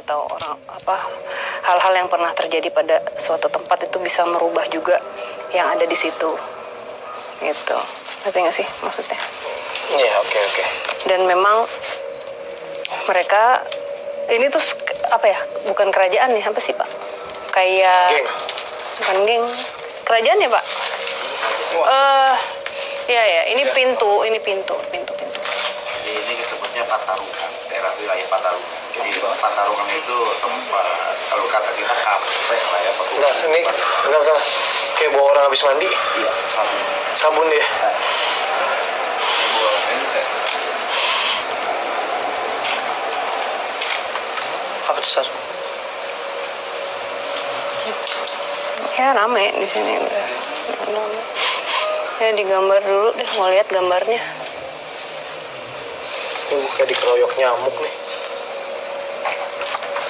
atau orang apa hal-hal yang pernah terjadi pada suatu tempat itu bisa merubah juga yang ada di situ. Gitu. Ngerti nggak sih maksudnya? Iya, oke oke. dan memang mereka ini tuh apa ya bukan kerajaan ya apa sih pak? Kayak Geng. bukan geng. Kerajaan ya pak? Eh ya ya ini pintu ini pintu pintu pintu. Jadi ini disebutnya Patarungan, daerah wilayah Patarungan. Jadi Patarungan itu tempat, kalau kata kita kafe lah ya, Nah, ini enggak enggak kayak bawa orang habis mandi, Iya, sabun. sabun dia. Kayak Apa tuh Sar? ya rame di sini udah rame. ya digambar dulu deh mau lihat gambarnya Ini kayak dikeroyok nyamuk nih.